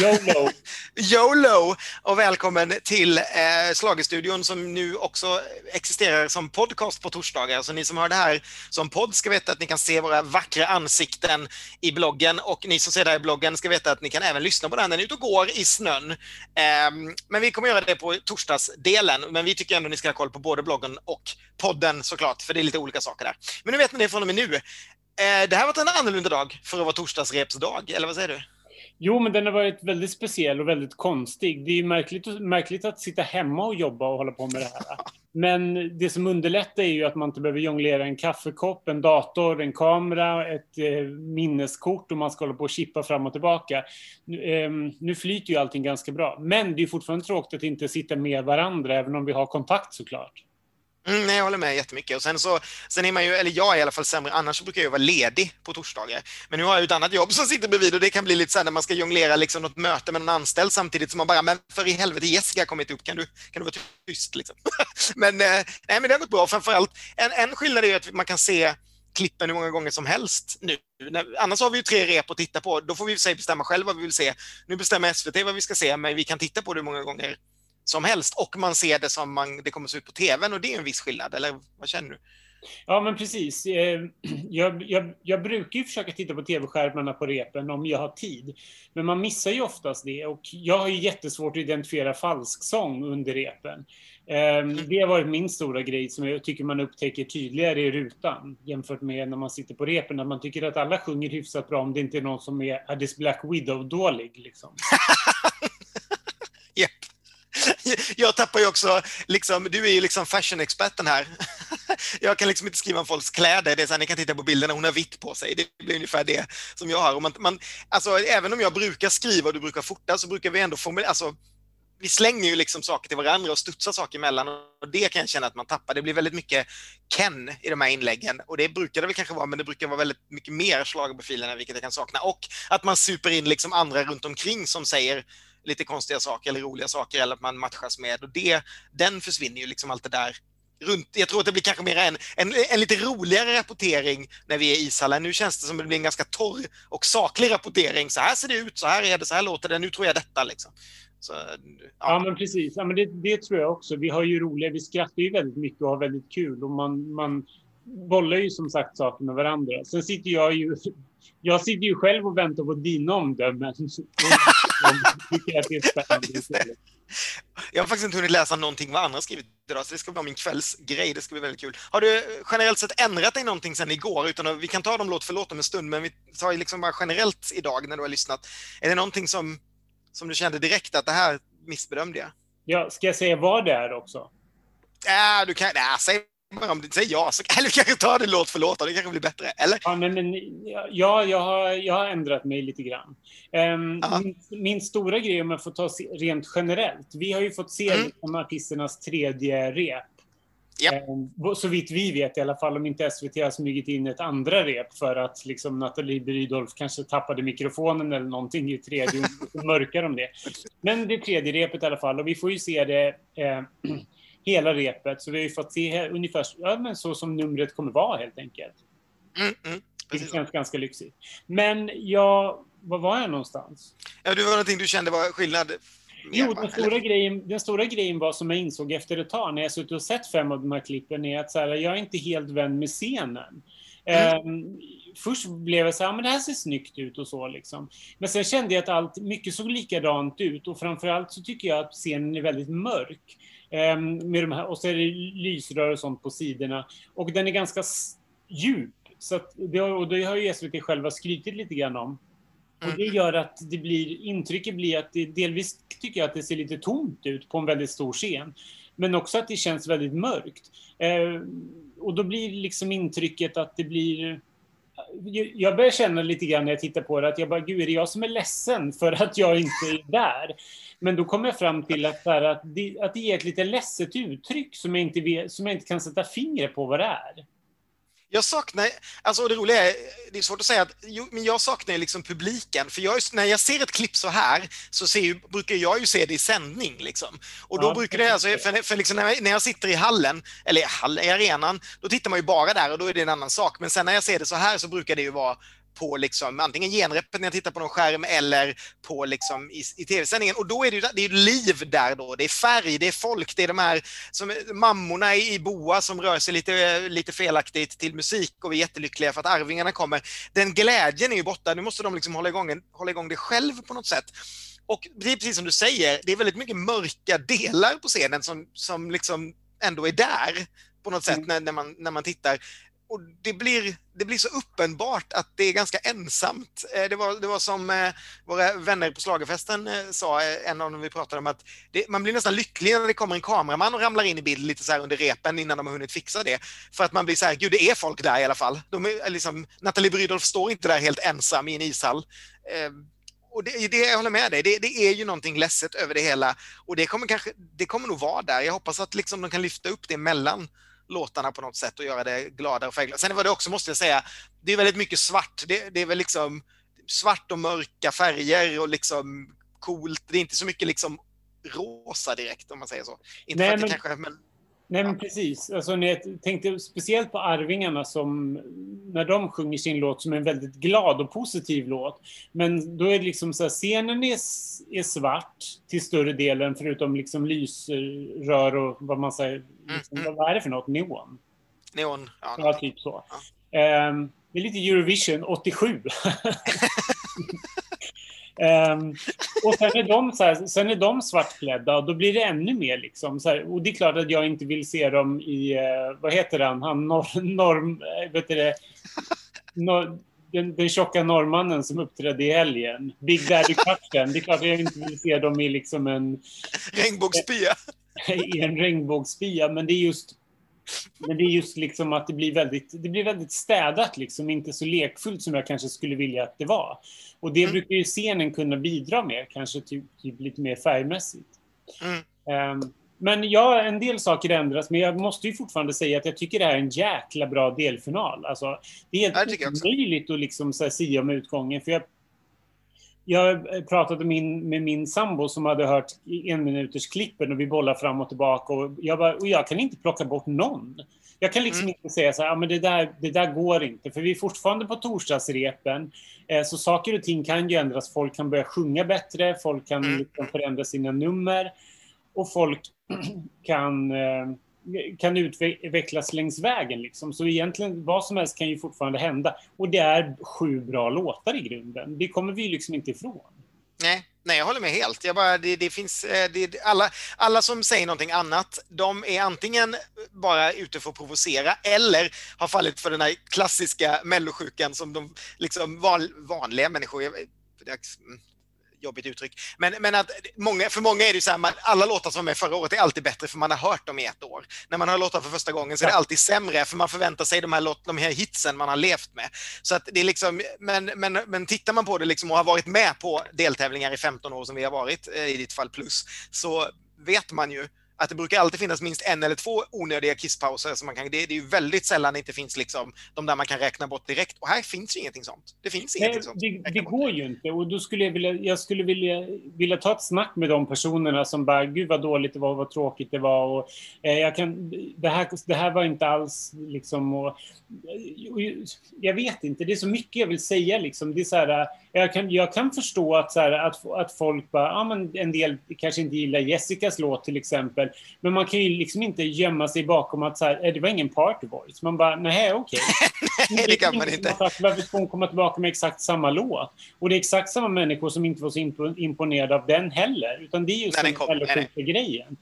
YOLO! YOLO! Och välkommen till eh, Slagestudion som nu också existerar som podcast på torsdagar. Så ni som hör det här som podd ska veta att ni kan se våra vackra ansikten i bloggen och ni som ser det här i bloggen ska veta att ni kan även lyssna på den när ni är ute och går i snön. Eh, men vi kommer göra det på torsdagsdelen, men vi tycker ändå ni ska ha koll på både bloggen och podden såklart, för det är lite olika saker där. Men nu vet ni det från och med nu. Eh, det här har varit en annorlunda dag för att vara torsdagsrepsdag, eller vad säger du? Jo, men den har varit väldigt speciell och väldigt konstig. Det är märkligt, märkligt att sitta hemma och jobba och hålla på med det här. Men det som underlättar är ju att man inte behöver jonglera en kaffekopp, en dator, en kamera, ett eh, minneskort och man ska hålla på och chippa fram och tillbaka. Nu, eh, nu flyter ju allting ganska bra. Men det är fortfarande tråkigt att inte sitta med varandra, även om vi har kontakt såklart. Mm, nej, jag håller med jättemycket. Och sen, så, sen är man ju, eller jag är i alla fall sämre, annars brukar jag vara ledig på torsdagar. Men nu har jag ju ett annat jobb som sitter bredvid och det kan bli lite så här när man ska jonglera liksom något möte med någon anställd samtidigt som man bara, men för i helvete Jessica har kommit upp, kan du, kan du vara tyst liksom? men, eh, nej, men det har gått bra. Framförallt, en, en skillnad är ju att man kan se klippen hur många gånger som helst nu. Annars har vi ju tre rep att titta på. Då får vi sig bestämma själva vad vi vill se. Nu bestämmer SVT vad vi ska se, men vi kan titta på det hur många gånger som helst och man ser det som man, det kommer att se ut på tvn och det är en viss skillnad, eller vad känner du? Ja, men precis. Eh, jag, jag, jag brukar ju försöka titta på tv-skärmarna på repen om jag har tid. Men man missar ju oftast det och jag har ju jättesvårt att identifiera falsk sång under repen. Mm. Det har varit min stora grej som jag tycker man upptäcker tydligare i rutan jämfört med när man sitter på repen. När man tycker att alla sjunger hyfsat bra om det inte är någon som är Addis Black Widow-dålig. Liksom. yep jag tappar ju också, liksom, du är ju liksom fashionexperten här. Jag kan liksom inte skriva om folks kläder, det är så här, ni kan titta på bilderna, hon har vitt på sig. Det blir ungefär det som jag har. Och man, man, alltså, även om jag brukar skriva och du brukar fota så brukar vi ändå formulera, alltså, vi slänger ju liksom saker till varandra och studsar saker emellan och det kan jag känna att man tappar. Det blir väldigt mycket Ken i de här inläggen och det brukar det väl kanske vara, men det brukar vara väldigt mycket mer schlagerprofilerna, vilket jag kan sakna. Och att man super in liksom andra runt omkring som säger lite konstiga saker eller roliga saker eller att man matchas med och det, den försvinner ju liksom allt det där runt, jag tror att det blir kanske mer en, en, en lite roligare rapportering när vi är i ishallen. Nu känns det som att det blir en ganska torr och saklig rapportering. Så här ser det ut, så här är det, så här låter det, nu tror jag detta liksom. Så, ja. ja. men precis. Ja, men det, det, tror jag också. Vi har ju roliga, vi skrattar ju väldigt mycket och har väldigt kul och man, man bollar ju som sagt saker med varandra. Sen sitter jag ju, jag sitter ju själv och väntar på dina omdömen. Jag har faktiskt inte hunnit läsa någonting vad andra skrivit idag, så det ska vara min kvällsgrej. Det ska bli väldigt kul. Har du generellt sett ändrat dig någonting sedan igår? Utan vi kan ta dem låt för låt om en stund, men vi tar liksom bara generellt idag när du har lyssnat. Är det någonting som, som du kände direkt att det här missbedömde jag? Ja, ska jag säga vad det är också? Ja, du kan, nej, säg om du säger ja, så kan du kanske ta det låt för låt, det kanske blir bättre, eller? Ja, men, men, ja jag, har, jag har ändrat mig lite grann. Um, min, min, stora grej, om jag får ta rent generellt, vi har ju fått se mm. liksom, artisternas tredje rep. Yep. Um, så vitt vi vet i alla fall, om inte SVT har smugit in ett andra rep för att liksom, Nathalie Brydolf kanske tappade mikrofonen eller någonting i tredje, och mörkar om det. Men det tredje repet i alla fall, och vi får ju se det eh, hela repet. Så vi har ju fått se ungefär ja, men så som numret kommer vara helt enkelt. Mm, mm, det känns ganska lyxigt. Men ja, var var jag någonstans? Ja, det var någonting du kände var skillnad Jo, den stora, grejen, den stora grejen var som jag insåg efter ett tag när jag suttit och sett fem av de här klippen är att så här, jag är inte helt vän med scenen. Mm. Um, först blev jag så här, men det här ser snyggt ut och så liksom. Men sen kände jag att allt, mycket såg likadant ut och framförallt så tycker jag att scenen är väldigt mörk. Ehm, med de här, och så är det lysrör och sånt på sidorna. Och den är ganska djup. Så att det, och det har ju SVT själva skrytit lite grann om. Och det mm. gör att det blir, intrycket blir att det delvis tycker jag att det ser lite tomt ut på en väldigt stor scen. Men också att det känns väldigt mörkt. Eh, och då blir liksom intrycket att det blir... Jag börjar känna lite grann när jag tittar på det att jag bara, gud är det jag som är ledsen för att jag inte är där? Men då kommer jag fram till att, här, att, det, att det ger ett lite ledset uttryck som jag, inte vet, som jag inte kan sätta fingret på vad det är. Jag saknar, alltså det roliga är, det är svårt att säga, att, jo, men jag saknar liksom publiken. För jag, när jag ser ett klipp så här så ser ju, brukar jag ju se det i sändning. Liksom. Och då ja, brukar det, alltså, för, för liksom när, jag, när jag sitter i hallen, eller i, hall, i arenan, då tittar man ju bara där och då är det en annan sak. Men sen när jag ser det så här så brukar det ju vara på liksom, antingen genrepet när jag tittar på någon skärm eller på liksom i, i tv-sändningen. Och då är det ju det är liv där då. Det är färg, det är folk, det är de här som, mammorna i boa som rör sig lite, lite felaktigt till musik och vi är jättelyckliga för att Arvingarna kommer. Den glädjen är ju borta. Nu måste de liksom hålla igång, hålla igång det själv på något sätt. Och det är precis som du säger, det är väldigt mycket mörka delar på scenen som, som liksom ändå är där på något sätt mm. när, när, man, när man tittar och det blir, det blir så uppenbart att det är ganska ensamt. Eh, det var, det var som eh, våra vänner på Slagerfesten eh, sa, en av dem vi pratade om, att det, man blir nästan lycklig när det kommer en kameraman och ramlar in i bild lite så under repen innan de har hunnit fixa det. För att man blir så här, gud det är folk där i alla fall. De är, liksom, Nathalie Brydolf står inte där helt ensam i en ishall. Och det, det, jag håller med dig, det, det, är ju någonting ledset över det hela. Och det kommer, kanske, det kommer nog vara där. Jag hoppas att liksom de kan lyfta upp det mellan låtarna på något sätt och göra det gladare och färgglada. Sen var det också, måste jag säga, det är väldigt mycket svart. Det, det, är väl liksom svart och mörka färger och liksom coolt. Det är inte så mycket liksom rosa direkt om man säger så. Inte Nej, för att men... det kanske, men Nej, men precis. Alltså, när jag tänkte speciellt på Arvingarna som när de sjunger sin låt som en väldigt glad och positiv låt. Men då är det liksom så här, scenen är, är svart till större delen förutom liksom lysrör och vad man säger. Liksom, mm, mm. Vad är det för något? Neon? Neon, ja. ja typ så. Ja. Um, det är lite Eurovision 87. Um, och sen är, de så här, sen är de svartklädda och då blir det ännu mer liksom. Så här, och det är klart att jag inte vill se dem i, uh, vad heter han, han norr, norm, eh, vet du det, nor, den, den tjocka norrmannen som uppträdde i helgen. Big Daddy Cutchen. Det är klart att jag inte vill se dem i liksom en... Regnbågsspya. I en regnbågsspya, men det är just men det är just liksom att det blir väldigt, det blir väldigt städat, liksom, inte så lekfullt som jag kanske skulle vilja att det var. Och det mm. brukar ju scenen kunna bidra med, kanske typ, typ lite mer färgmässigt. Mm. Um, men ja, en del saker ändras, men jag måste ju fortfarande säga att jag tycker det här är en jäkla bra delfinal. Alltså, det är helt omöjligt att liksom sia om utgången, för jag jag pratade min, med min sambo som hade hört en minuters klippen och vi bollar fram och tillbaka och jag, bara, och jag kan inte plocka bort någon. Jag kan liksom mm. inte säga så här, ja, men det där, det där går inte, för vi är fortfarande på torsdagsrepen. Eh, så saker och ting kan ju ändras. Folk kan börja sjunga bättre, folk kan mm. liksom förändra sina nummer och folk kan eh, kan utvecklas längs vägen. Liksom. Så egentligen vad som helst kan ju fortfarande hända. Och det är sju bra låtar i grunden. Det kommer vi liksom inte ifrån. Nej, nej jag håller med helt. Jag bara, det, det finns, eh, det, alla, alla som säger någonting annat, de är antingen bara ute för att provocera eller har fallit för den här klassiska mellosjukan som de liksom vanliga människor, jobbigt uttryck. Men, men att många, för många är det så här, alla låtar som var med förra året är alltid bättre för man har hört dem i ett år. När man hör låtar för första gången så är det alltid sämre för man förväntar sig de här, låt, de här hitsen man har levt med. Så att det är liksom, men, men, men tittar man på det liksom och har varit med på deltävlingar i 15 år som vi har varit, eh, i ditt fall plus, så vet man ju att det brukar alltid finnas minst en eller två onödiga kisspauser. Som man kan, det, det är ju väldigt sällan det inte finns liksom, de där man kan räkna bort direkt. Och här finns ju ingenting sånt. Det finns Nej, ingenting sånt. Det, det går ju inte. Och då skulle jag vilja, jag skulle vilja, vilja ta ett snack med de personerna som bara, gud vad dåligt det var, vad tråkigt det var. Och, eh, jag kan, det, här, det här var inte alls liksom... Och, och, jag vet inte, det är så mycket jag vill säga liksom. Det är så här, jag, kan, jag kan förstå att, så här, att, att folk bara, ja men en del kanske inte gillar Jessicas låt till exempel. Men man kan ju liksom inte gömma sig bakom att så här, eh, det var ingen party voice. Man bara, nej okej. Okay. nej, det kan man inte. Varför ska hon komma tillbaka med exakt samma låt? Och det är exakt samma människor som inte var så imponerade av den heller. Utan det är just den sjuka grejen.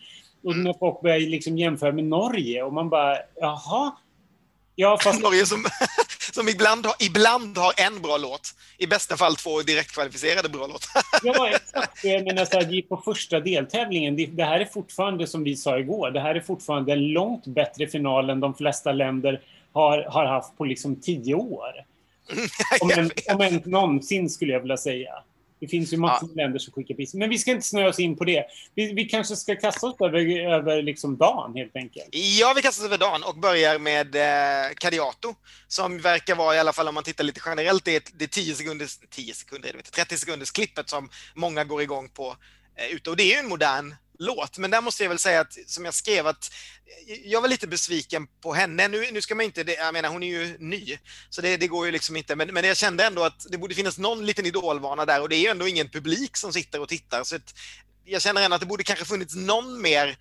Och mm. när folk börjar liksom jämföra med Norge och man bara, jaha. Ja, fast... Norge som, som ibland, har, ibland har en bra låt. I bästa fall två direktkvalificerade bra låtar. ja, exakt. Jag menar, så här, på första deltävlingen, det, det, här är fortfarande, som vi sa igår, det här är fortfarande en långt bättre final än de flesta länder har, har haft på liksom tio år. om, en, om en någonsin, skulle jag vilja säga. Det finns ju massor ja. länder som skickar pris. Men vi ska inte snöa oss in på det. Vi, vi kanske ska kasta oss över, över liksom dagen, helt enkelt. Ja, vi kastar oss över dagen och börjar med eh, Cadiato, som verkar vara, i alla fall om man tittar lite generellt, det det 10 sekunders, 10 sekunder, 30 sekunders klippet som många går igång på eh, ute. Och det är ju en modern låt. Men där måste jag väl säga att, som jag skrev, att jag var lite besviken på henne. Nu, nu ska man inte, jag menar hon är ju ny, så det, det går ju liksom inte. Men, men jag kände ändå att det borde finnas någon liten idolvana där och det är ju ändå ingen publik som sitter och tittar. Så att, jag känner ändå att det borde kanske funnits någon mer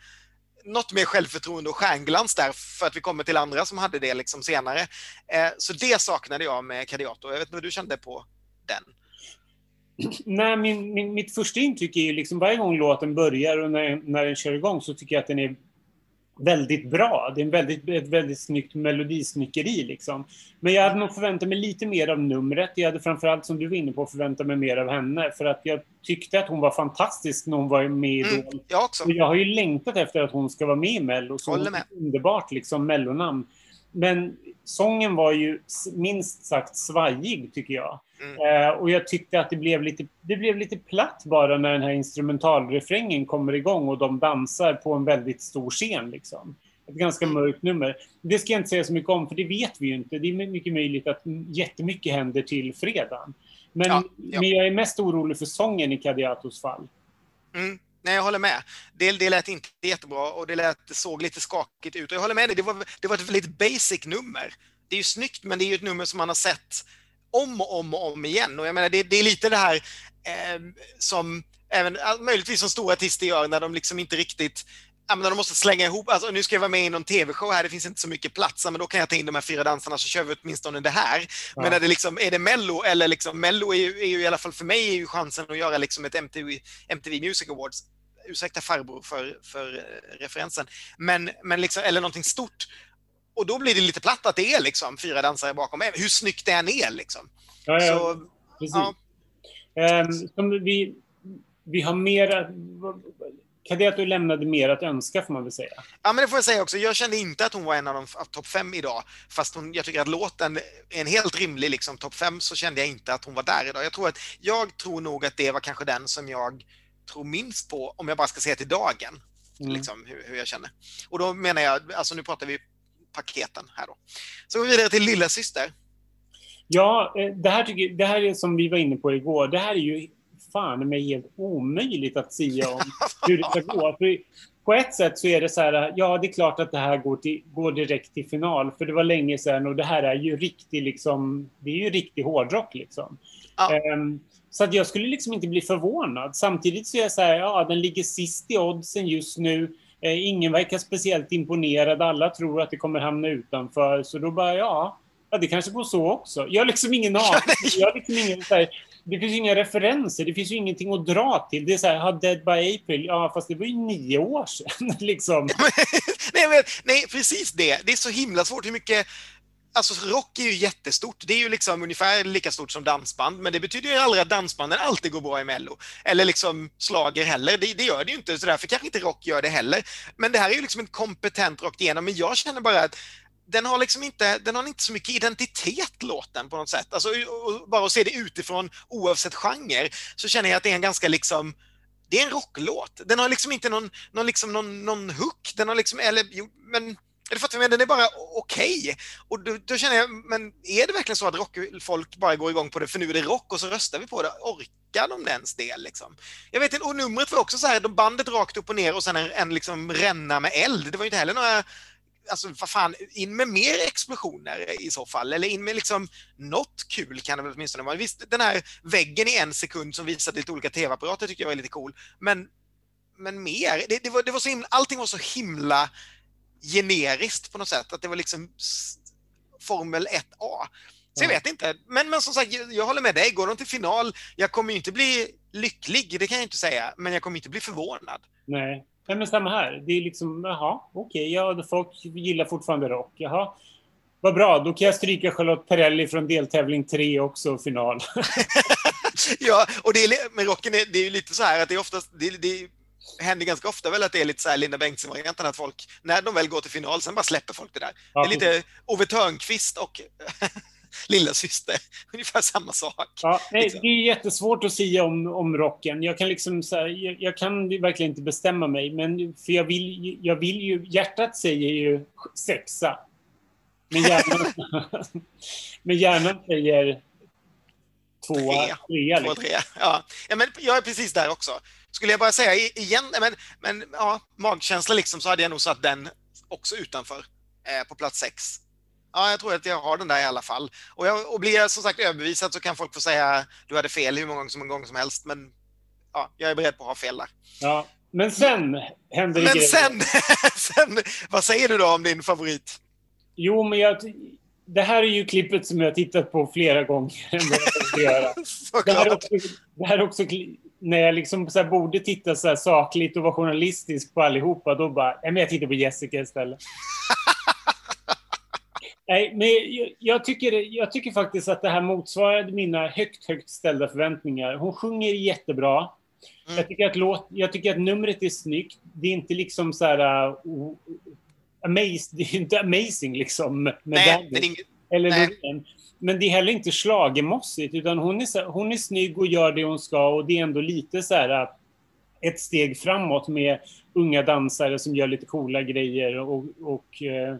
något mer självförtroende och stjärnglans där för att vi kommer till andra som hade det liksom senare. Eh, så det saknade jag med Kadiato. Jag vet inte vad du kände på den? Nej, min, min, mitt första intryck är ju liksom varje gång låten börjar och när, när den kör igång så tycker jag att den är väldigt bra. Det är en väldigt, ett väldigt snyggt melodisnickeri. Liksom. Men jag hade nog förväntat mig lite mer av numret. Jag hade framförallt, som du var inne på, förväntat mig mer av henne. För att jag tyckte att hon var fantastisk när hon var med i mm, Jag också. Och jag har ju längtat efter att hon ska vara med i Mello. Så Håller med. underbart liksom, mellonamn. Men sången var ju minst sagt svajig, tycker jag. Mm. Eh, och jag tyckte att det blev, lite, det blev lite platt bara när den här instrumentalrefrängen kommer igång och de dansar på en väldigt stor scen. Liksom. Ett ganska mm. mörkt nummer. Det ska jag inte säga så mycket om, för det vet vi ju inte. Det är mycket möjligt att jättemycket händer till fredagen. Men, ja, ja. men jag är mest orolig för sången i Kadiatos fall. Mm. Nej, jag håller med. Det, det lät inte jättebra och det lät, såg lite skakigt ut. Och jag håller med dig, det var, det var ett väldigt basic nummer. Det är ju snyggt, men det är ju ett nummer som man har sett om och om och om igen. Och jag menar, det, det är lite det här eh, som även möjligtvis som stora artister gör när de liksom inte riktigt när de måste slänga ihop, alltså nu ska jag vara med i någon tv-show här, det finns inte så mycket plats, men då kan jag ta in de här fyra dansarna så kör vi åtminstone det här. Ja. Men är det, liksom, är det Mello, eller liksom, Mello är ju, är ju, i alla fall för mig är ju chansen att göra liksom ett MTV, MTV Music Awards ursäkta farbror för, för eh, referensen, men, men liksom, eller någonting stort. Och då blir det lite platt att det är liksom fyra dansare bakom, hur snyggt det än är. Liksom. Ja, ja, Så, precis. Ja. Um, vi, vi har mer... Kadeto lämnade mer att önska, får man väl säga. Ja, men det får jag säga också. Jag kände inte att hon var en av de topp fem idag. Fast hon, jag tycker att låten är en helt rimlig liksom, topp fem, så kände jag inte att hon var där idag. Jag tror, att, jag tror nog att det var kanske den som jag tror minst på, om jag bara ska säga till dagen, mm. liksom, hur, hur, jag känner. Och då menar jag, alltså nu pratar vi paketen här då. Så går vi vidare till lilla syster. Ja, eh, det här, tycker, det här är som vi var inne på igår, det här är ju fan mig helt omöjligt att säga om hur det ska gå. För på ett sätt så är det så här, ja det är klart att det här går, till, går direkt till final, för det var länge sedan och det här är ju riktig, liksom, det är ju riktig hårdrock liksom. Ja. Um, så att jag skulle liksom inte bli förvånad. Samtidigt så är jag så här, ja, den ligger sist i oddsen just nu. Eh, ingen verkar speciellt imponerad. Alla tror att det kommer hamna utanför. Så då bara, ja, ja det kanske går så också. Jag har liksom ingen aning. Jag har liksom ingen, så här, det finns inga referenser. Det finns ju ingenting att dra till. Det är så här, Dead by April. Ja, fast det var ju nio år sedan. liksom. nej, men, nej, precis det. Det är så himla svårt. Hur mycket Alltså rock är ju jättestort. Det är ju liksom ungefär lika stort som dansband, men det betyder ju aldrig att dansbanden alltid går bra i Mello. Eller liksom slager heller. Det, det gör det ju inte, så därför kanske inte rock gör det heller. Men det här är ju liksom en kompetent rock igenom, men jag känner bara att den har liksom inte, den har inte så mycket identitet, låten, på något sätt. Alltså, bara att se det utifrån, oavsett genre, så känner jag att det är en ganska liksom det är en rocklåt. Den har liksom inte någon, någon, liksom, någon, någon hook. Den har liksom, eller, jo, men eller fattar du Den är bara okej. Okay. Och då, då, känner jag, men är det verkligen så att rockfolk bara går igång på det för nu är det rock och så röstar vi på det? Orkar de ens det liksom? Jag vet inte, och numret var också så här, de bandet rakt upp och ner och sen en, en liksom ränna med eld. Det var ju inte heller några Alltså vad fan, in med mer explosioner i så fall. Eller in med liksom något kul kan det väl åtminstone vara. Visst, den här väggen i en sekund som visade lite olika tv-apparater tycker jag var lite cool. Men, men mer, det, det, var, det var så himla, allting var så himla generiskt på något sätt. Att det var liksom Formel 1A. Så jag vet inte. Men, men som sagt, jag håller med dig. Går de till final, jag kommer inte bli lycklig, det kan jag inte säga. Men jag kommer inte bli förvånad. Nej, men samma här. Det är liksom, jaha, okej, okay, ja, folk gillar fortfarande rock. Jaha, vad bra, då kan jag stryka Charlotte Perrelli från deltävling 3 också, final. ja, och det är, med rocken är, det är ju lite så här att det är oftast, det, det, händer ganska ofta väl att det är lite så här Linda Bengtzing-varianten, att folk, när de väl går till final, sen bara släpper folk det där. Ja, det är lite Ove Thörnqvist och lilla syster. ungefär samma sak. Ja, liksom. Det är jättesvårt att säga om, om rocken. Jag kan, liksom, så här, jag, jag, kan verkligen inte bestämma mig, men för jag vill, jag vill ju, hjärtat säger ju sexa. Men hjärnan, men hjärnan säger tvåa, trea. Två, liksom. trea. Ja. ja, men jag är precis där också. Skulle jag bara säga igen, men, men ja, magkänsla liksom, så hade jag nog satt den också utanför eh, på plats sex. Ja, jag tror att jag har den där i alla fall. Och, jag, och blir jag som sagt överbevisad så kan folk få säga du hade fel hur många gånger som, en gång som helst. Men ja, jag är beredd på att ha fel där. Ja, men sen händer det Men sen, sen, vad säger du då om din favorit? Jo, men jag, det här är ju klippet som jag tittat på flera gånger. det, här är också, det här är också när jag liksom så borde titta så sakligt och vara journalistisk på allihopa, då bara, nej men jag tittar på Jessica istället. nej, men jag, jag, tycker, jag tycker faktiskt att det här motsvarade mina högt, högt ställda förväntningar. Hon sjunger jättebra. Mm. Jag, tycker att låt, jag tycker att numret är snyggt. Det är inte liksom så här... Uh, amazing, det är inte amazing liksom. Med nej, det är inget, eller nej. Men det är heller inte slagemossigt utan hon är, hon är snygg och gör det hon ska och det är ändå lite så här ett steg framåt med unga dansare som gör lite coola grejer och, och uh,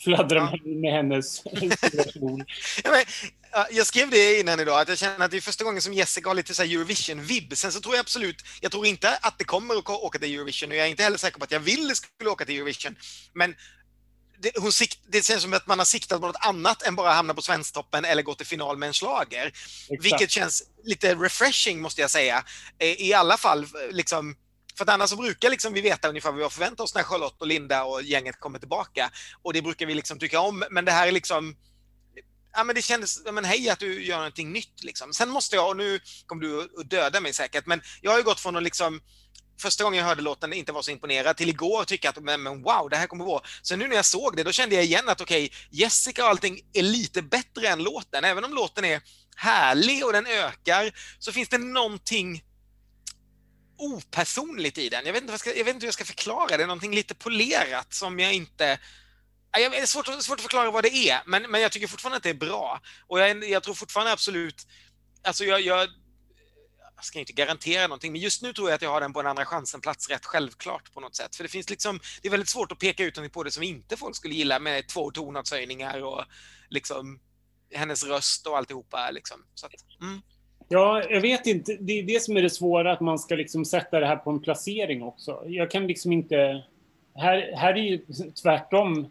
fladdrar ja. med, hennes jag skrev det innan idag, att jag känner att det är första gången som Jessica har lite så Eurovision-vibb. Sen så tror jag absolut, jag tror inte att det kommer att åka till Eurovision och jag är inte heller säker på att jag vill skulle åka till Eurovision. Men det, hon sikt, det känns som att man har siktat på något annat än bara hamna på Svensktoppen eller gå till final med en slager. Vilket känns lite refreshing måste jag säga. I alla fall liksom för att annars så brukar liksom vi veta ungefär vad vi har förväntat oss när Charlotte och Linda och gänget kommer tillbaka. Och det brukar vi liksom tycka om. Men det här är liksom ja, men det kändes, men hej att du gör någonting nytt. Liksom. Sen måste jag, och nu kommer du att döda mig säkert, men jag har ju gått från att liksom första gången jag hörde låten inte var så imponerad till igår tycka att men, men wow, det här kommer gå. Så nu när jag såg det, då kände jag igen att okej, okay, Jessica och allting är lite bättre än låten. Även om låten är härlig och den ökar, så finns det någonting opersonligt i den. Jag vet inte, jag, ska, jag vet inte hur jag ska förklara det. Någonting lite polerat som jag inte det är svårt, svårt att förklara vad det är, men, men jag tycker fortfarande att det är bra. Och jag, jag tror fortfarande absolut... Alltså jag, jag, jag ska inte garantera någonting, men just nu tror jag att jag har den på en andra chansen-plats rätt självklart på något sätt. För det finns liksom, det är väldigt svårt att peka ut någonting på det som inte folk skulle gilla med två tonartshöjningar och liksom hennes röst och alltihopa. Liksom. Så att, mm. Ja, jag vet inte. Det är det som är det svåra, att man ska liksom sätta det här på en placering också. Jag kan liksom inte... Här, här är ju tvärtom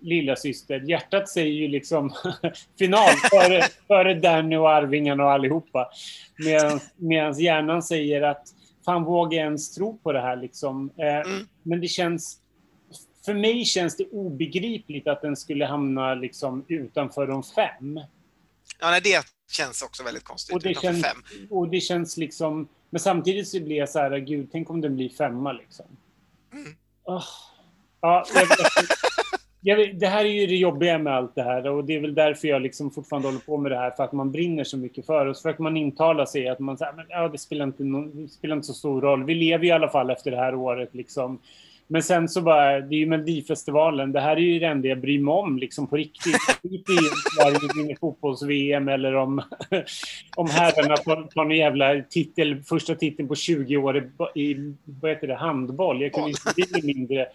lilla syster. Hjärtat säger ju liksom final före, före Danny och Arvingen och allihopa. Medan hjärnan säger att fan vågar jag ens tro på det här liksom. Eh, mm. Men det känns för mig känns det obegripligt att den skulle hamna liksom utanför de fem. Ja, nej, det känns också väldigt konstigt. Och det, känns, fem. och det känns liksom... Men samtidigt så blir jag så här, gud, tänk om den blir femma liksom. Mm. Oh. Ja, jag, jag, det här är ju det jobbiga med allt det här och det är väl därför jag liksom fortfarande håller på med det här, för att man brinner så mycket för oss. För att man intala sig att man säger, men, ja, det, spelar inte det spelar inte så stor roll. Vi lever i alla fall efter det här året. Liksom. Men sen så bara, det är ju Melodifestivalen. Det här är ju det enda jag bryr mig om liksom på riktigt. Skit i Sverige vinner fotbolls-VM eller om, om herrarna tar någon jävla titel, första titeln på 20 år i, i vad heter det, handboll. Jag kunde inte bli mindre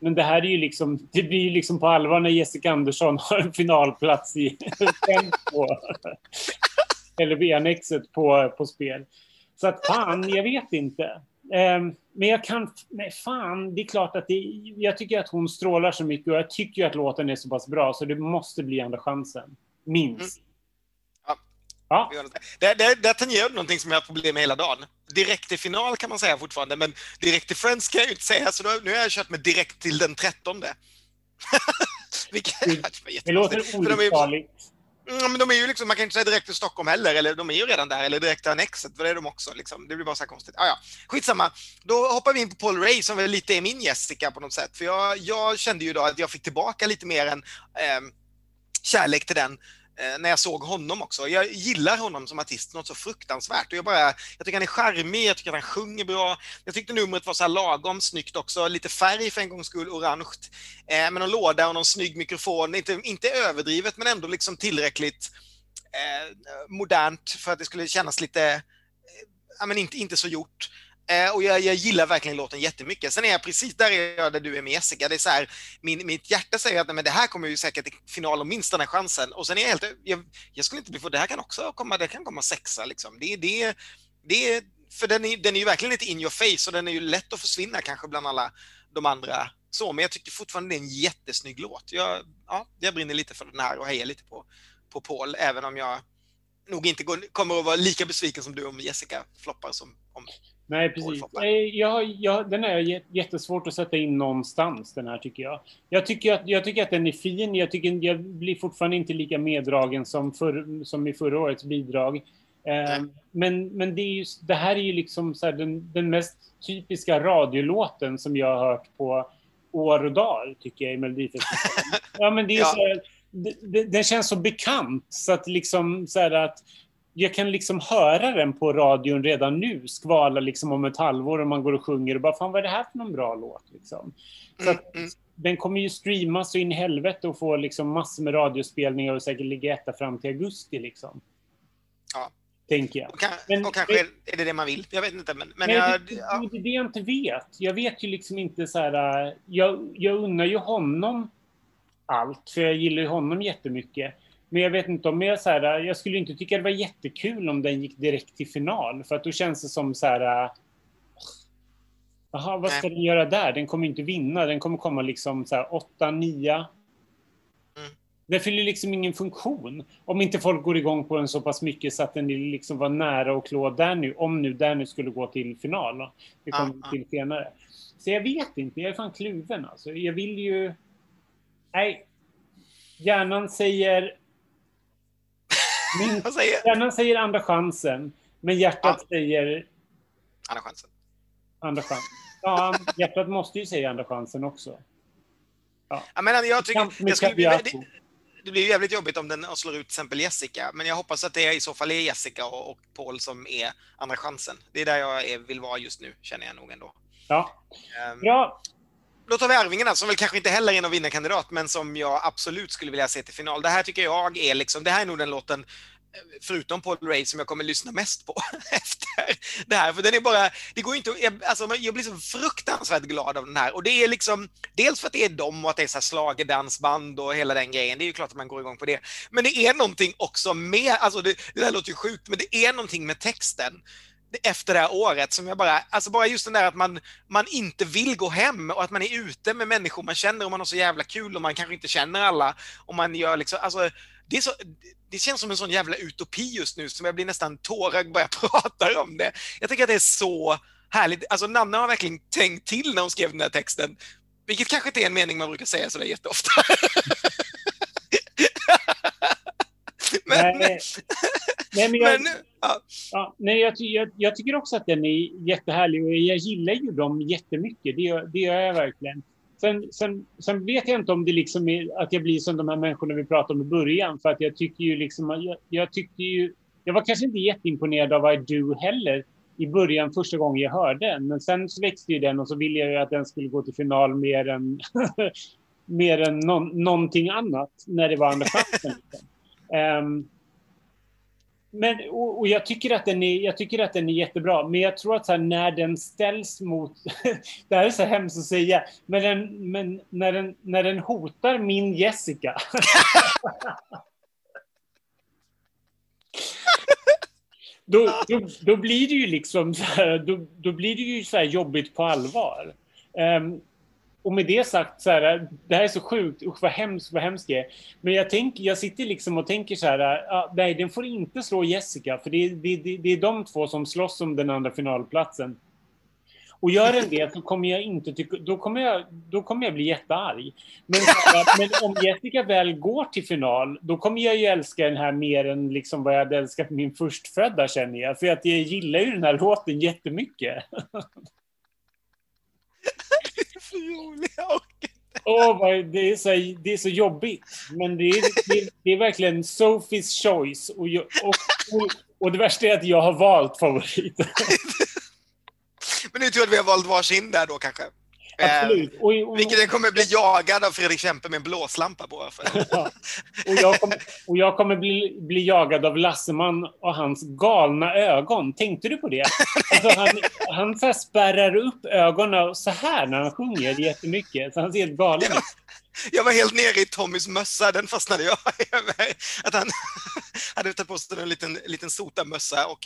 men det här är ju liksom, det blir ju liksom på allvar när Jessica Andersson har en finalplats i på, eller i annexet på, på spel. Så att fan, jag vet inte. Um, men jag kan, nej fan, det är klart att det, jag tycker att hon strålar så mycket och jag tycker att låten är så pass bra så det måste bli andra chansen. Minst. Mm. Ja. Där, där, där tangerar någonting som jag har problem med hela dagen. Direkt till final kan man säga fortfarande, men direkt till Friends kan jag ju inte säga, så nu har jag kört med direkt till den trettonde. Vilket, det, det låter olycksfarligt. Mm, men de är ju liksom, man kan inte säga direkt till Stockholm heller, eller de är ju redan där, eller direkt till Annexet, för det är de också. Liksom. Det blir bara så här konstigt. Ah, ja. Skitsamma, då hoppar vi in på Paul Ray som väl lite är min Jessica på något sätt. För jag, jag kände ju då att jag fick tillbaka lite mer än eh, kärlek till den Eh, när jag såg honom också. Jag gillar honom som artist något så fruktansvärt. Och jag, bara, jag tycker han är charmig, jag tycker han sjunger bra. Jag tyckte numret var så här lagom snyggt också, lite färg för en gångs skull, orange. Eh, med någon låda och någon snygg mikrofon, inte, inte överdrivet men ändå liksom tillräckligt eh, modernt för att det skulle kännas lite, eh, ja men inte, inte så gjort. Eh, och jag, jag, gillar verkligen låten jättemycket. Sen är jag precis där är jag där du är med Jessica. Det är så här, min, mitt hjärta säger att nej, men det här kommer ju säkert till final om minst den här chansen. Och sen är jag helt, jag, jag skulle inte bli för det här kan också komma, det kan komma sexa liksom. Det, det, det för den är, den är ju verkligen lite in your face och den är ju lätt att försvinna kanske bland alla de andra. Så, men jag tycker fortfarande det är en jättesnygg låt. Jag, ja, jag brinner lite för den här och hejar lite på, på Paul, även om jag nog inte går, kommer att vara lika besviken som du om Jessica floppar som om Nej, precis. Jag, jag, den är jättesvårt att sätta in någonstans, den här tycker jag. Jag tycker att, jag tycker att den är fin. Jag, tycker, jag blir fortfarande inte lika meddragen som, för, som i förra årets bidrag. Eh, men men det, just, det här är ju liksom så den, den mest typiska radiolåten som jag har hört på år och dag, tycker jag, i Melodifestivalen. ja, men det är ja. så här, det, det, den känns så bekant så att liksom så att jag kan liksom höra den på radion redan nu, skvala liksom om ett halvår och man går och sjunger och bara fan vad är det här för någon bra låt liksom. Så att, mm, mm. Den kommer ju streamas så in i helvete och få liksom massor med radiospelningar och säkert ligga etta fram till augusti liksom. Ja. Tänker jag. Och, kan, men, och kanske är det det man vill. Jag vet inte. Men, men jag, det, ja. det är det jag inte vet. Jag vet ju liksom inte så här. Jag, jag unnar ju honom allt, för jag gillar ju honom jättemycket. Men jag vet inte om jag så här, jag skulle inte tycka det var jättekul om den gick direkt till final. För att då känns det som så här... Jaha, vad ska Nej. den göra där? Den kommer inte vinna. Den kommer komma liksom så här 8, 9. Mm. Den fyller liksom ingen funktion. Om inte folk går igång på den så pass mycket så att den liksom var nära att klå där nu. Om nu där nu skulle gå till final. Det kommer ah, till senare. Så jag vet inte. Jag är fan kluven alltså. Jag vill ju... Nej. Hjärnan säger min, säger? Hjärnan säger andra chansen, men hjärtat ja. säger... Andra chansen. Andra chansen. Ja, hjärtat måste ju säga andra chansen också. Ja. Jag, menar, jag tycker, jag skulle bli, det, det blir jävligt jobbigt om den slår ut till exempel Jessica, men jag hoppas att det i så fall är Jessica och, och Paul som är andra chansen. Det är där jag är, vill vara just nu, känner jag nog ändå. Ja. Um, Bra. Då tar vi Arvingarna, som väl kanske inte heller är någon vinnarkandidat, men som jag absolut skulle vilja se till final. Det här tycker jag är liksom, det här är nog den låten eh, förutom Paul Ray som jag kommer lyssna mest på efter det här. För den är bara, det går inte jag, alltså, jag blir så fruktansvärt glad av den här. Och det är liksom, dels för att det är dem och att det är så slagerdansband och hela den grejen. Det är ju klart att man går igång på det. Men det är någonting också med, alltså det, det där låter ju sjukt, men det är någonting med texten efter det här året som jag bara, alltså bara just den där att man, man inte vill gå hem och att man är ute med människor man känner och man har så jävla kul och man kanske inte känner alla och man gör liksom, alltså det, är så, det känns som en sån jävla utopi just nu som jag blir nästan tårögd bara jag pratar om det. Jag tycker att det är så härligt. Alltså Nanna har verkligen tänkt till när hon skrev den här texten. Vilket kanske inte är en mening man brukar säga sådär jätteofta. men, nej, nej, men, jag, men, ja. Ja, nej, jag, jag, jag, tycker också att den är jättehärlig och jag gillar ju dem jättemycket. Det, det gör jag verkligen. Sen, sen, sen, vet jag inte om det liksom är att jag blir som de här människorna vi pratade om i början. För att jag tycker ju liksom, jag, jag tyckte ju, jag var kanske inte jätteimponerad av I Do heller i början första gången jag hörde den. Men sen så växte ju den och så ville jag ju att den skulle gå till final mer än, mer än någon, någonting annat när det var andra chansen. Ehm, men, och, och, jag, tycker att den är, jag tycker att den är jättebra, men jag tror att så här, när den ställs mot... det här är så hemskt att säga, men, den, men när, den, när den hotar min Jessica... då, då, då, blir det ju liksom så här, då, då blir det ju så jobbigt på allvar. Um, och med det sagt, så här, det här är så sjukt, usch vad hemskt, vad hemskt det är. Men jag, tänk, jag sitter liksom och tänker så här, ah, nej den får inte slå Jessica, för det, det, det, det är de två som slåss om den andra finalplatsen. Och gör den det så kommer jag inte tycka, då kommer jag, då kommer jag bli jättearg. Men, men om Jessica väl går till final, då kommer jag ju älska den här mer än liksom vad jag hade älskat min förstfödda känner jag. För att jag gillar ju den här låten jättemycket. Oh, det, är så, det är så jobbigt. Men det är, det, det är verkligen Sophie's choice. Och, jag, och, och, och, det värsta är att jag har valt favoriten. Men nu tror jag att vi har valt varsin där då kanske. Absolut. Och, och, Vilket jag kommer bli jagad av Fredrik Kempe med en blåslampa på. Ja. Och jag kommer, och jag kommer bli, bli jagad av Lasseman och hans galna ögon. Tänkte du på det? Alltså han han så spärrar upp ögonen så här när han sjunger jättemycket. Så han ser helt galen ut. Jag var helt nere i Tommys mössa, den fastnade jag över. Att han hade tagit på sig en liten, liten sotamössa och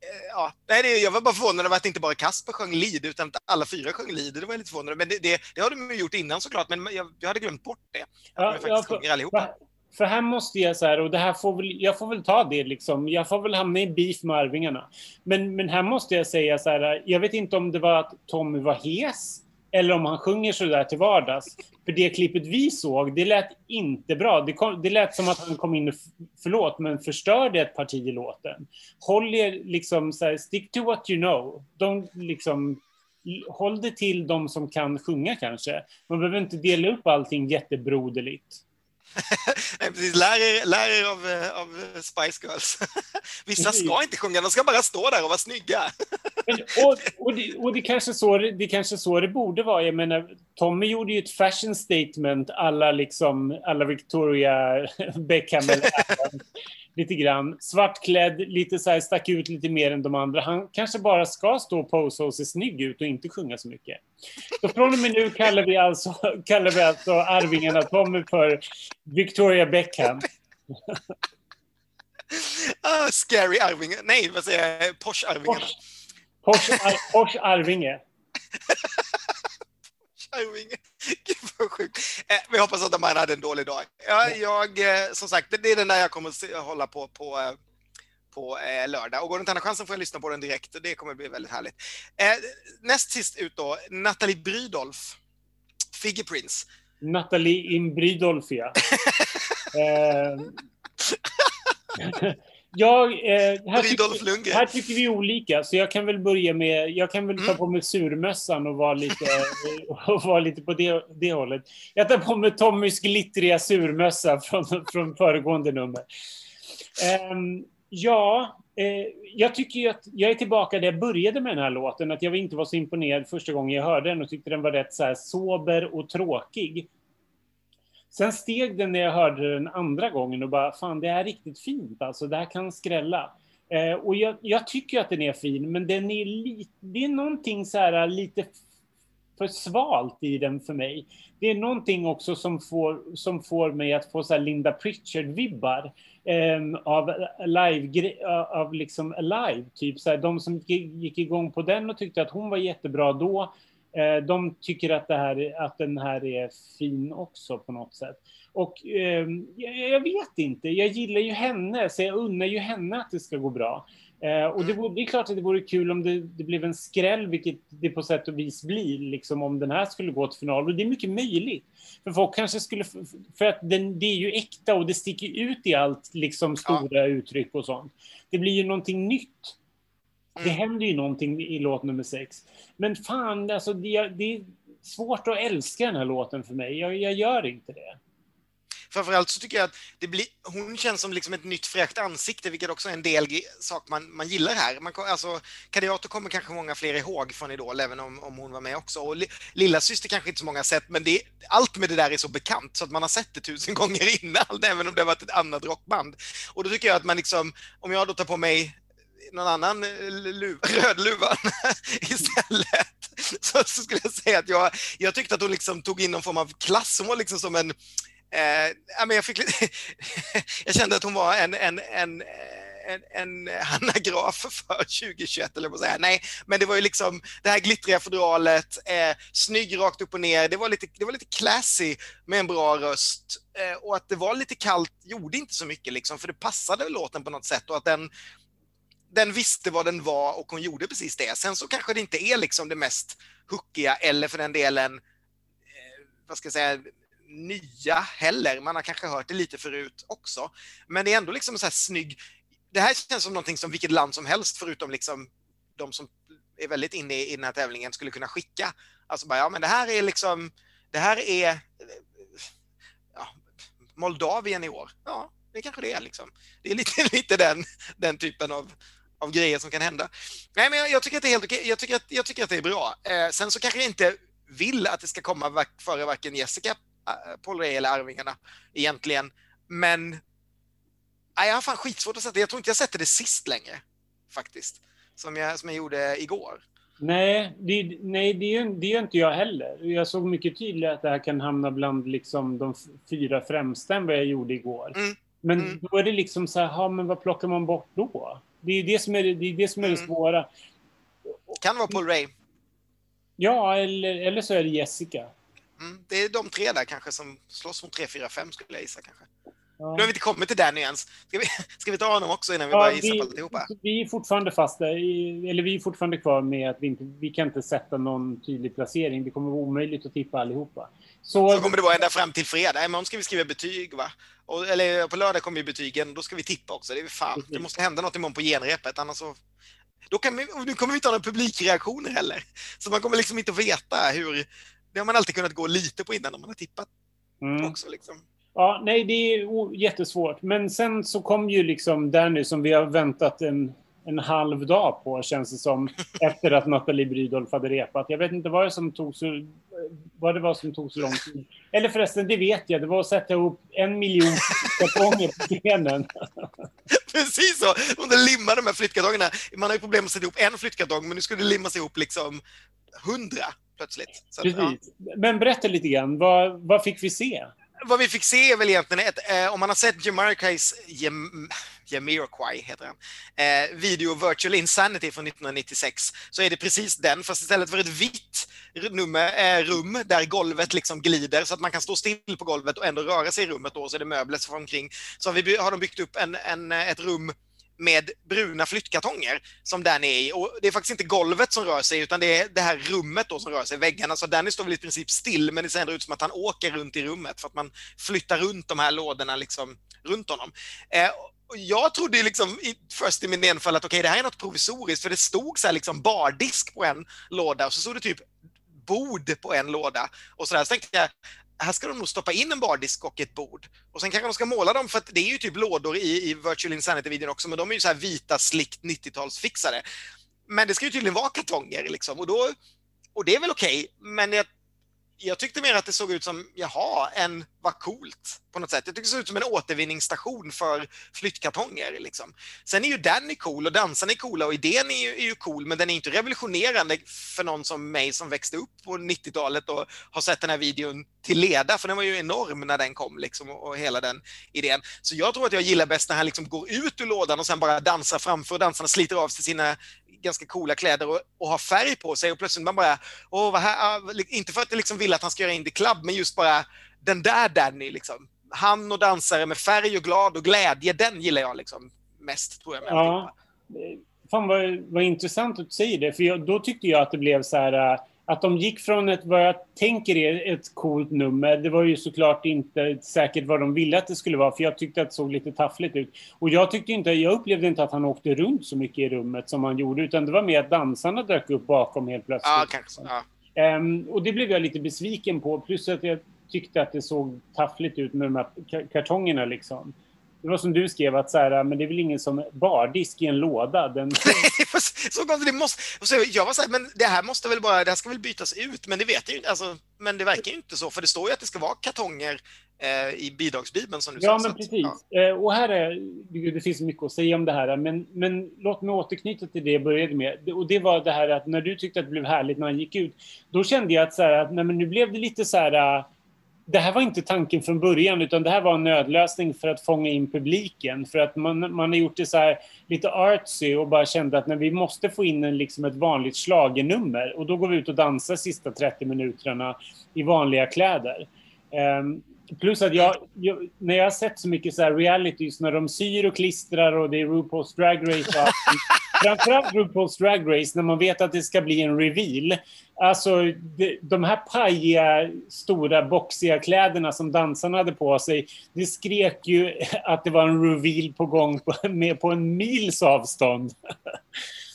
eh, ja, nej, jag var bara förvånad över att inte bara Kasper sjöng lead utan att alla fyra sjöng lead. Det var jag lite förvånad Men det, det, det har de ju gjort innan såklart, men jag, jag hade glömt bort det. Ja, de faktiskt ja, för- allihopa. För här måste jag så här, och det här får väl, jag får väl ta det liksom. Jag får väl hamna i beef med Arvingarna. Men, men här måste jag säga så här, jag vet inte om det var att Tommy var hes eller om han sjunger så där till vardags. För det klippet vi såg, det lät inte bra. Det, kom, det lät som att han kom in och, förlåt, men förstörde ett parti i låten. Håll er liksom så här, stick to what you know. De liksom, håll det till de som kan sjunga kanske. Man behöver inte dela upp allting jättebroderligt. Nej, precis. Lär er, lär er av, eh, av Spice Girls. Vissa ska inte sjunga, de ska bara stå där och vara snygga. Men, och, och, det, och det kanske så det, det kanske så det borde vara. Jag menar, Tommy gjorde ju ett fashion statement alla liksom alla Victoria Beckham eller lite grann. Svartklädd, lite så här stack ut lite mer än de andra. Han kanske bara ska stå och posa och se snygg ut och inte sjunga så mycket. Så från och med nu kallar vi alltså, kallar vi alltså Arvingarna Tommy för Victoria Beckham. Ah, scary Arvinge. Nej, vad säger jag? Porsche-Arvingarna. Porsche, Porsche, Ar- Porsche Arvinge. Arvinge. Gud vad sjukt. Eh, vi hoppas att här hade en dålig dag. Ja, jag, eh, som sagt, det, det är den där jag kommer att se- hålla på på, eh, på eh, lördag. Och går det inte andra chansen får jag lyssna på den direkt och det kommer bli väldigt härligt. Eh, näst sist ut då, Nathalie Brydolf. Figge Prince. Nathalie Imbridolfia. eh, jag, eh, här, tycker, här tycker vi olika, så jag kan väl börja med... Jag kan väl ta Mm. på mig surmössan och vara lite, och vara lite på det, det hållet. Jag tar på mig Tommys glittriga surmössa från, från föregående nummer. Ehm, ja, eh, jag tycker ju att jag är tillbaka där jag började med den här låten. Att jag inte var så imponerad första gången jag hörde den och tyckte den var rätt så sober och tråkig. Sen steg den när jag hörde den andra gången och bara, fan det är riktigt fint alltså, det här kan skrälla. Eh, och jag, jag tycker att den är fin, men den är lite, det är någonting så här äh, lite för svalt i den för mig. Det är någonting också som får, som får mig att få så här Linda Pritchard-vibbar eh, av äh, live, äh, av liksom Alive, typ så här, de som gick igång på den och tyckte att hon var jättebra då, de tycker att, det här, att den här är fin också på något sätt. Och eh, jag, vet inte, jag gillar ju henne, så jag unnar ju henne att det ska gå bra. Eh, och det, vore, det är klart att det vore kul om det, det blev en skräll, vilket det på sätt och vis blir, liksom om den här skulle gå till final. Och det är mycket möjligt. För folk kanske skulle, för att den, det är ju äkta och det sticker ut i allt, liksom stora uttryck och sånt. Det blir ju någonting nytt. Det Mm. händer ju någonting i låt nummer sex. Men fan, alltså det, det är svårt att älska den här låten för mig. Jag, jag gör inte det. Framförallt så tycker jag att det blir, hon känns som liksom ett nytt fräscht ansikte, vilket också är en del sak man, man gillar här. Man, alltså, Kadiato kommer kanske många fler ihåg från Idol, även om, om hon var med också. Och li, lilla syster kanske inte så många har sett, men det, allt med det där är så bekant så att man har sett det tusen gånger innan, även om det har varit ett annat rockband. Och då tycker jag att man liksom, om jag då tar på mig någon annan luv, lu- rödluvan istället, så, så skulle jag säga att jag, jag tyckte att hon liksom tog in någon form av klass. Hon var liksom som en Eh, men jag, fick, jag kände att hon var en, en, en, eh, en, en Hanna Graf för 2021, eller vad säga. Nej, men det var ju liksom det här glittriga fodralet, eh, snygg rakt upp och ner. Det var lite, det var lite classy med en bra röst. Eh, och att det var lite kallt gjorde inte så mycket, liksom, för det passade låten på något sätt. Och att den, den visste vad den var och hon gjorde precis det. Sen så kanske det inte är liksom det mest hookiga eller för den delen, eh, vad ska jag säga, nya heller. Man har kanske hört det lite förut också. Men det är ändå liksom så här snygg. Det här känns som någonting som vilket land som helst förutom liksom de som är väldigt inne i den här tävlingen skulle kunna skicka. Alltså bara, ja men det här är liksom, det här är ja, Moldavien i år. Ja, det kanske det är liksom. Det är lite, lite den, den typen av, av grejer som kan hända. Nej, men jag, jag tycker att det är helt okej. Jag tycker att, jag tycker att det är bra. Eh, sen så kanske jag inte vill att det ska komma före varken Jessica, eh, Paul Rey eller Arvingarna egentligen. Men nej, jag har fan skitsvårt att sätta Jag tror inte jag sätter det sist längre faktiskt. Som jag, som jag gjorde igår. Nej, det, nej det, det är inte jag heller. Jag såg mycket tydligt att det här kan hamna bland liksom de fyra främsta än vad jag gjorde igår. Mm. Men Mm. då är det liksom så här, ja, men vad plockar man bort då? Det är det som är det, det, är det, som är det Mm. svåra. Kan vara Paul Ray. Ja, eller, eller så är det Jessica. Mm. Det är de tre där kanske som slåss mot 3, 4, 5 skulle jag gissa kanske. Ja. Nu har vi inte kommit till Danny ens. Ska vi, ska vi ta honom också innan vi Ja, börjar gissa vi, på alltihopa? vi är fortfarande fast där, i- eller vi är fortfarande kvar med att vi inte vi kan inte sätta någon tydlig placering. Det kommer vara omöjligt att tippa allihopa. Så, Så kommer det vara ända fram till fredag. Imorgon ska vi skriva betyg va? Och, eller på lördag kommer ju betygen, då ska vi tippa också. Det är fan. Det måste hända något imorgon på genrepet, annars så... Då kan vi, nu kommer vi inte ha några publikreaktioner heller. Så man kommer liksom inte veta hur... Det har man alltid kunnat gå lite på innan när man har tippat mm. också. Liksom. Ja, nej, det är jättesvårt. Men sen så kom ju liksom Danny som vi har väntat en, en halv dag på, känns det som, efter att Nathalie Brydolf hade repat. Jag vet inte vad det, som tog så, vad det var som tog så lång tid. Eller förresten, det vet jag. Det var att sätta ihop en miljon kartonger på benen. Precis så! Det limmar de här flyttkartongerna. Man har ju problem att sätta ihop en flyttkartong, men nu skulle det limmas ihop liksom hundra plötsligt. Så att, ja. Precis. Men berätta lite grann. Vad, vad fick vi se? Vad vi fick se är väl egentligen ett, eh, om man har sett Jamiroquais, Jam, Jamiroquai heter han, eh, video Virtual Insanity från 1996, så är det precis den, fast istället för ett vitt nummer, eh, rum där golvet liksom glider så att man kan stå still på golvet och ändå röra sig i rummet då, så är det möbler som omkring, så har, vi, har de byggt upp en, en, ett rum med bruna flyttkartonger som Danny är i. Och det är faktiskt inte golvet som rör sig utan det är det här rummet då som rör sig, väggarna. Så Danny står väl i princip still men det ser ändå ut som att han åker runt i rummet för att man flyttar runt de här lådorna liksom runt honom. Eh, jag trodde liksom i, först i min enfall att okej, det här är något provisoriskt för det stod så här liksom bardisk på en låda och så stod det typ bord på en låda. Och så där så tänkte jag, här ska de nog stoppa in en bardisk och ett bord. Och sen kanske de ska måla dem, för att det är ju typ lådor i, i Virtual Insanity-videon också, men de är ju så här vita, slickt 90-talsfixade. Men det ska ju tydligen vara kartonger liksom, och, då, och det är väl okej, men jag, jag tyckte mer att det såg ut som, jaha, en, vad coolt på något sätt. Jag tyckte det såg ut som en återvinningsstation för flyttkartonger. Liksom. Sen är ju Danny cool och dansarna är coola och idén är ju, är ju cool, men den är inte revolutionerande för någon som mig som växte upp på 90-talet och har sett den här videon till leda, för den var ju enorm när den kom liksom, och, hela den idén. Så jag tror att jag gillar bäst när han liksom går ut ur lådan och sen bara dansar framför och dansarna sliter av sig sina ganska coola kläder och, och har färg på sig och plötsligt man bara, åh vad här, ah, inte för att jag liksom vill att han ska göra Indie Club, men just bara den där Danny liksom. Han och dansare med färg och glad och glädje, den gillar jag liksom mest tror jag. Med Ja. Fan vad, vad intressant att du säger det. För jag, då tyckte jag att det blev så här äh, att de gick från ett, vad jag tänker är ett coolt nummer. Det var ju såklart inte säkert vad de ville att det skulle vara, för jag tyckte att det såg lite taffligt ut. Och jag tyckte inte, jag upplevde inte att han åkte runt så mycket i rummet som han gjorde, utan det var mer att dansarna dök upp bakom helt plötsligt. Ja, kanske. Ja. Ehm, och det blev jag lite besviken på, plus att jag tyckte att det såg taffligt ut med de här ka- kartongerna liksom. Det var som du skrev, att så här, men det är väl ingen som bardisk i en låda. Den, så det måste... och Så jag var så här, men det här måste väl bara, det här ska väl bytas ut, men det vet jag ju inte. Alltså, men det verkar ju inte så, för det står ju att det ska vara kartonger i bidragsbibeln som du ja, sa. men precis. ja. Eh, och här är, det finns mycket att säga om det här, men, men låt mig återknyta till det jag började med. Och det var det här att när du tyckte att det blev härligt när han gick ut, då kände jag att, så här, att nej, men nu blev det lite så här... äh, Det här var inte tanken från början, utan det här var en nödlösning för att fånga in publiken. För att man, man har gjort det så lite artsy och bara kände att när vi måste få in en, liksom ett vanligt schlagernummer och då går vi ut och dansar sista 30 minuterna i vanliga kläder. Ehm, plus att jag, jag, när jag har sett så mycket så här realities när de syr och klistrar och det är RuPaul's Drag Race och Framförallt RuPaul's Drag Race när man vet att det ska bli en reveal. Alltså de, de här pajiga, stora, boxiga kläderna som dansarna hade på sig. Det skrek ju att det var en reveal på gång på, med på en mils avstånd.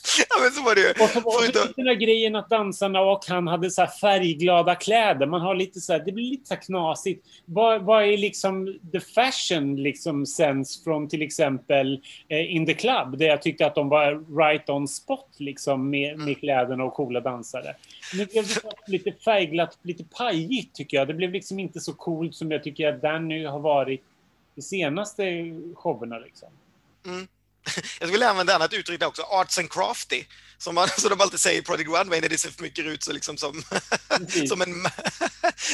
ja, men så var det ju. Och så var det inte- den där grejen att dansarna och han hade så färgglada kläder. Man har lite så här, det blir lite så knasigt. Vad, vad är liksom the fashion liksom sense från till exempel eh, In the Club där jag tyckte att de var right on spot liksom med, med kläderna och coola dansare. Nu blev det lite färgglatt, lite pajigt tycker jag. Det blev liksom inte så coolt som jag tycker att Danny har varit de senaste showerna liksom. Mm. jag skulle använda ett annat uttryck där också, arts and crafty. Som, man, som de alltid säger i Project Runway när det ser för mycket ut så liksom som, som en...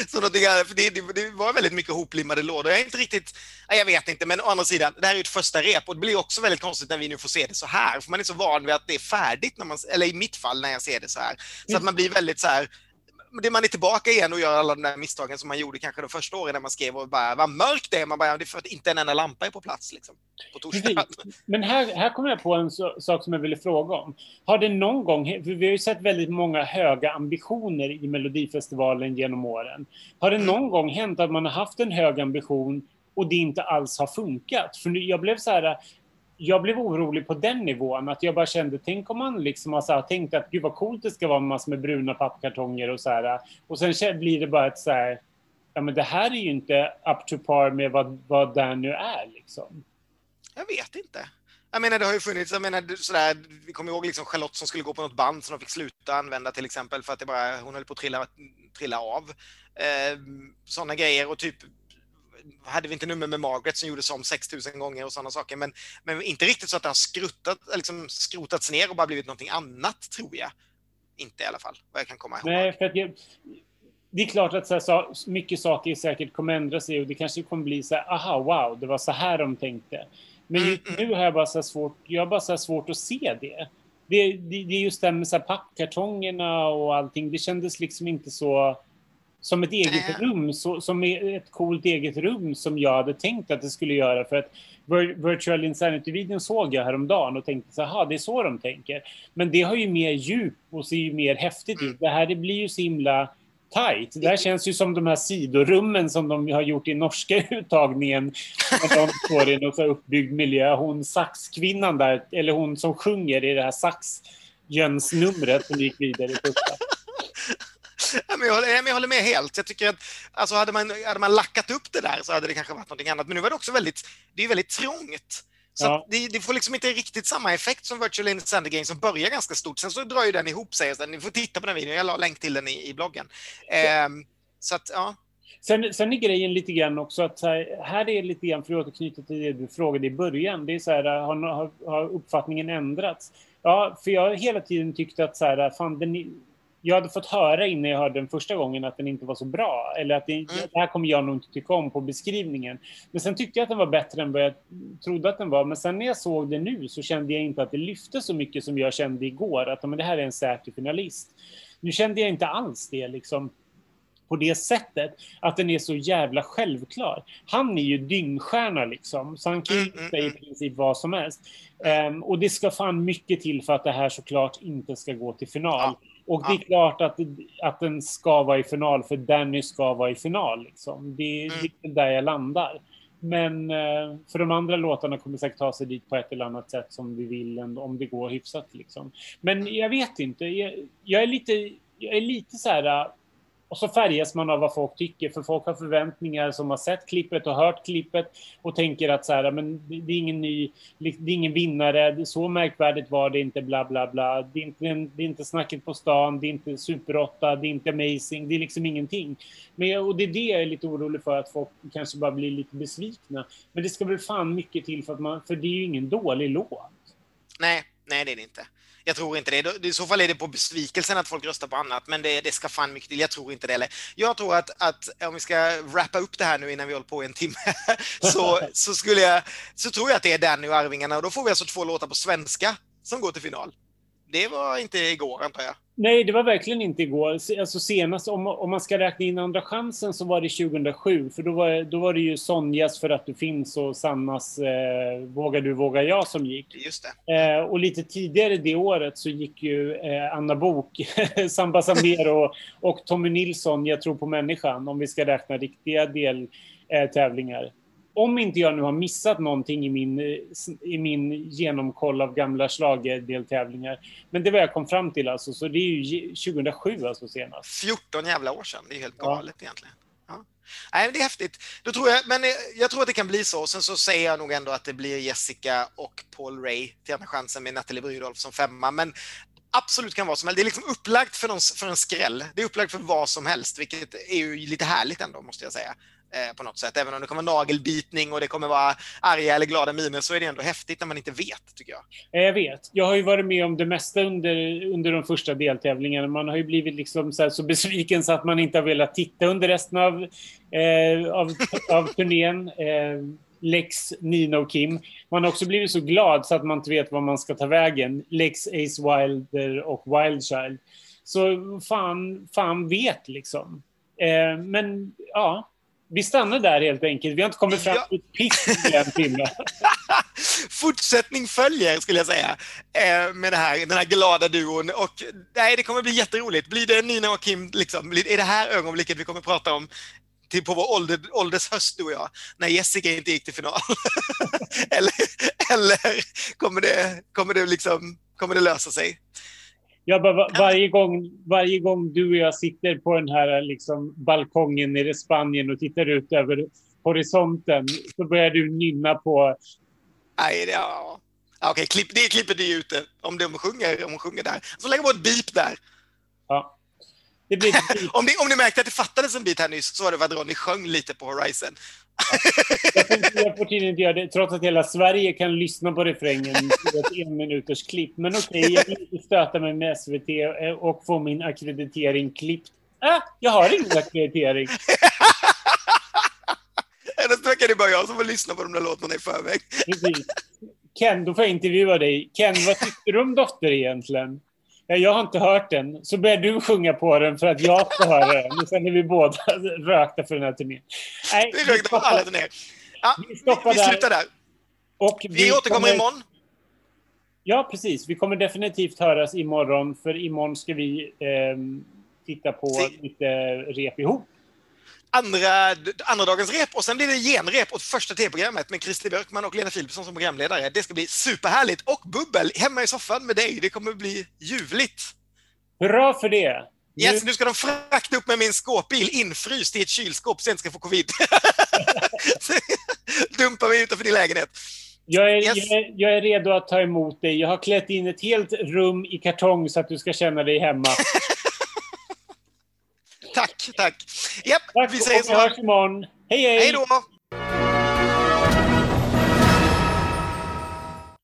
som för det, det, det, var väldigt mycket hoplimmade lådor. Jag är inte riktigt... Jag vet inte, men å andra sidan, det här är ju ett första rep och det blir också väldigt konstigt när vi nu får se det så här. För man är så van vid att det är färdigt, när man, eller i mitt fall när jag ser det så här. Så att man blir väldigt så här det man är tillbaka igen och gör alla de där misstagen som man gjorde kanske de första åren när man skrev och bara vad mörkt det är. Man bara, det är för att inte en enda lampa är på plats liksom, på. Men här, här kommer jag på en sak som jag ville fråga om. Har det någon gång, vi har ju sett väldigt många höga ambitioner i Melodifestivalen genom åren. Har det mm. någon gång hänt att man har haft en hög ambition och det inte alls har funkat? För jag blev så här, jag blev orolig på den nivån. Att jag bara kände, tänk om man liksom har så här, tänkt att gud vad coolt det ska vara med massor med bruna pappkartonger och så här. Och sen blir det bara ett så här, ja men det här är ju inte up to par med vad, vad det nu är liksom. Jag vet inte. Jag menar det har ju funnits, jag menar sådär, vi kommer ihåg liksom Charlotte som skulle gå på något band som de fick sluta använda till exempel för att det bara, hon höll på att trilla, trilla av. Eh, sådana grejer och typ hade vi inte nummer med Margaret som gjordes om 6000 gånger och sådana saker. Men, men inte riktigt så att det har skruttat, liksom skrotats ner och bara blivit någonting annat, tror jag. Inte i alla fall, vad jag kan komma ihåg. Nej, för att jag, det är klart att så här, så, mycket saker säkert kommer ändra sig och det kanske kommer bli så här, aha, wow, det var så här de tänkte. Men mm, mm. nu har jag bara så svårt, jag har bara så svårt att se det. Det, det, det är just det här med så här pappkartongerna och allting, det kändes liksom inte så som ett eget äh. rum, så, som ett coolt eget rum som jag hade tänkt att det skulle göra. För att Virtual Insanity-videon såg jag häromdagen och tänkte så här, det är så de tänker. Men det har ju mer djup och ser ju mer häftigt ut. Det här det blir ju så himla tight. Det här känns ju som de här sidorummen som de har gjort i norska uttagningen. När de står i så uppbyggd miljö. Hon saxkvinnan där, eller hon som sjunger i det här sax-Jöns-numret som gick vidare i första men jag, håller, jag håller med helt. Jag tycker att alltså hade, man, hade man lackat upp det där så hade det kanske varit någonting annat. Men nu var det också väldigt, det är väldigt trångt. Så ja. det, det, får liksom inte riktigt samma effekt som Virtual Insanity Game som börjar ganska stort. Sen så drar ju den ihop sig. Ni får titta på den videon, jag la länk till den i, i bloggen. Eh, så att, ja. Sen, sen är grejen lite grann också att här är lite grann, för att återknyta till det du frågade i början, det är så här, har, har, har uppfattningen ändrats? Ja, för jag har hela tiden tyckt att så här, fan, den, jag hade fått höra innan jag hörde den första gången att den inte var så bra. Eller att det, mm. det här kommer jag nog inte tycka om på beskrivningen. Men sen tyckte jag att den var bättre än vad jag trodde att den var. Men sen när jag såg det nu så kände jag inte att det lyfte så mycket som jag kände igår. Att men det här är en säker finalist. Nu kände jag inte alls det liksom på det sättet att den är så jävla självklar. Han är ju dyngstjärna liksom, så han kan ju mm, mm, säga i princip vad som helst. Um, och det ska fan mycket till för att det här såklart inte ska gå till final. Ja. Och det är klart att, att den ska vara i final, för Danny ska vara i final. Liksom. Det, mm. det är där jag landar. Men eh, för de andra låtarna kommer säkert ta sig dit på ett eller annat sätt som vi vill, om det går hyfsat. Liksom. Men jag vet inte. Jag, jag är lite, jag är lite så här och så färgas man av vad folk tycker, för folk har förväntningar som har sett klippet och hört klippet och tänker att så här, men det är ingen ny, det är ingen vinnare, så märkvärdigt var det inte, bla bla bla. Det är inte, det är inte snacket på stan, det är inte Super 8, det är inte amazing, det är liksom ingenting. Men, och det är det jag är lite orolig för, att folk kanske bara blir lite besvikna. Men det ska väl fan mycket till för att man, för det är ju ingen dålig låt. Nej, nej det är det inte. Jag tror inte det. I så fall är det på besvikelsen att folk röstar på annat, men det, det ska fan mycket till. Jag tror inte det. Jag tror att, att om vi ska wrappa upp det här nu innan vi håller på i en timme, så, så, skulle jag, så tror jag att det är Danny och Arvingarna och då får vi alltså två låtar på svenska som går till final. Det var inte igår, antar jag. Nej, det var verkligen inte igår. Alltså senast, om, om man ska räkna in Andra chansen, så var det 2007. För då var, då var det ju Sonjas För att du finns och Sannas eh, Vågar du, vågar jag som gick. Just det. Eh, och lite tidigare det året så gick ju eh, Anna Bok, Samba Samero och, och Tommy Nilsson, Jag tror på människan, om vi ska räkna riktiga deltävlingar om inte jag nu har missat någonting i min, i min genomkoll av gamla schlagerdeltävlingar. Men det var jag kom fram till alltså, så det är ju 2007 alltså senast. 14 jävla år sedan, det är helt galet ja. egentligen. Ja. Nej, det är häftigt. Då tror jag, men jag tror att det kan bli så. Sen så säger jag nog ändå att det blir Jessica och Paul Ray till andra chansen med Nathalie Brydolf som femma. Men absolut kan vara som helst. Det är liksom upplagt för, någon, för en skräll. Det är upplagt för vad som helst, vilket är ju lite härligt ändå, måste jag säga. Eh, på något sätt. Även om det kommer nagelbitning och det kommer vara arga eller glada miner så är det ändå häftigt när man inte vet, tycker jag. Eh, jag vet. Jag har ju varit med om det mesta under, under de första deltävlingarna. Man har ju blivit liksom så, så besviken så att man inte har velat titta under resten av, eh, av, av turnén. Eh, Lex Nino Kim. Man har också blivit så glad så att man inte vet var man ska ta vägen. Lex Ace Wilder och Wildchild. Så fan, fan vet liksom. Eh, men ja, vi stannar där helt enkelt. Vi har inte kommit fram till ett piss i en timme. Fortsättning följer, skulle jag säga, eh, med det här, den här glada duon. Och, nej, det kommer bli jätteroligt. Blir det Nina och Kim, liksom, är det här ögonblicket vi kommer prata om till på vår ålder, åldershöst, du och jag, när Jessica inte gick till final? eller eller kommer, det, kommer, det liksom, kommer det lösa sig? Jag bara, varje, gång, varje gång du och jag sitter på den här liksom, balkongen nere i Spanien och tittar ut över horisonten så börjar du nynna på... Nej, det, ja. Okej, klipp, det klippet är ute om de sjunger, om de sjunger där. Så lägger på ett beep där. Ja. om, ni, om ni märkte att det fattades en bit här nyss så var det för att Ronny sjöng lite på Horizon. Jag får tydligen inte göra det, trots att hela Sverige kan lyssna på refrängen i ett en minuters klipp. Men okej, okay, jag vill inte stöta mig med SVT och få min akkreditering klippt. Ah, jag har ingen akkreditering. Nästa vecka är det bara jag som får lyssna på de där låtarna i förväg. Precis. Ken, då får jag intervjua dig. Ken, vad tycker du om Dotter egentligen? Ja, jag har inte hört den. Så börjar du sjunga på den för att jag ska höra den. Och sen är vi båda rökta för den här turnén. Nej, vi rökta på alla turnéer. Ja, vi, vi, vi slutar där. Och vi, vi återkommer kommer... imorgon. Ja, precis. Vi kommer definitivt höras imorgon, för imorgon ska vi eh, titta på Se. lite rep ihop andra, andra dagens rep och sen blir det genrep åt första tv-programmet med Christer Björkman och Lena Philipsson som programledare. Det ska bli superhärligt och bubbel hemma i soffan med dig. Det kommer bli ljuvligt. Bra för det! Yes, nu ska de frakta upp med min skåpbil infryst i ett kylskåp så jag inte ska få covid. Dumpa mig utanför din lägenhet. Jag är, yes. jag, är, jag är redo att ta emot dig. Jag har klätt in ett helt rum i kartong så att du ska känna dig hemma. tack, tack. Japp, tack, vi säger så. Vi hörs imorgon. Hej, hej! Hej då!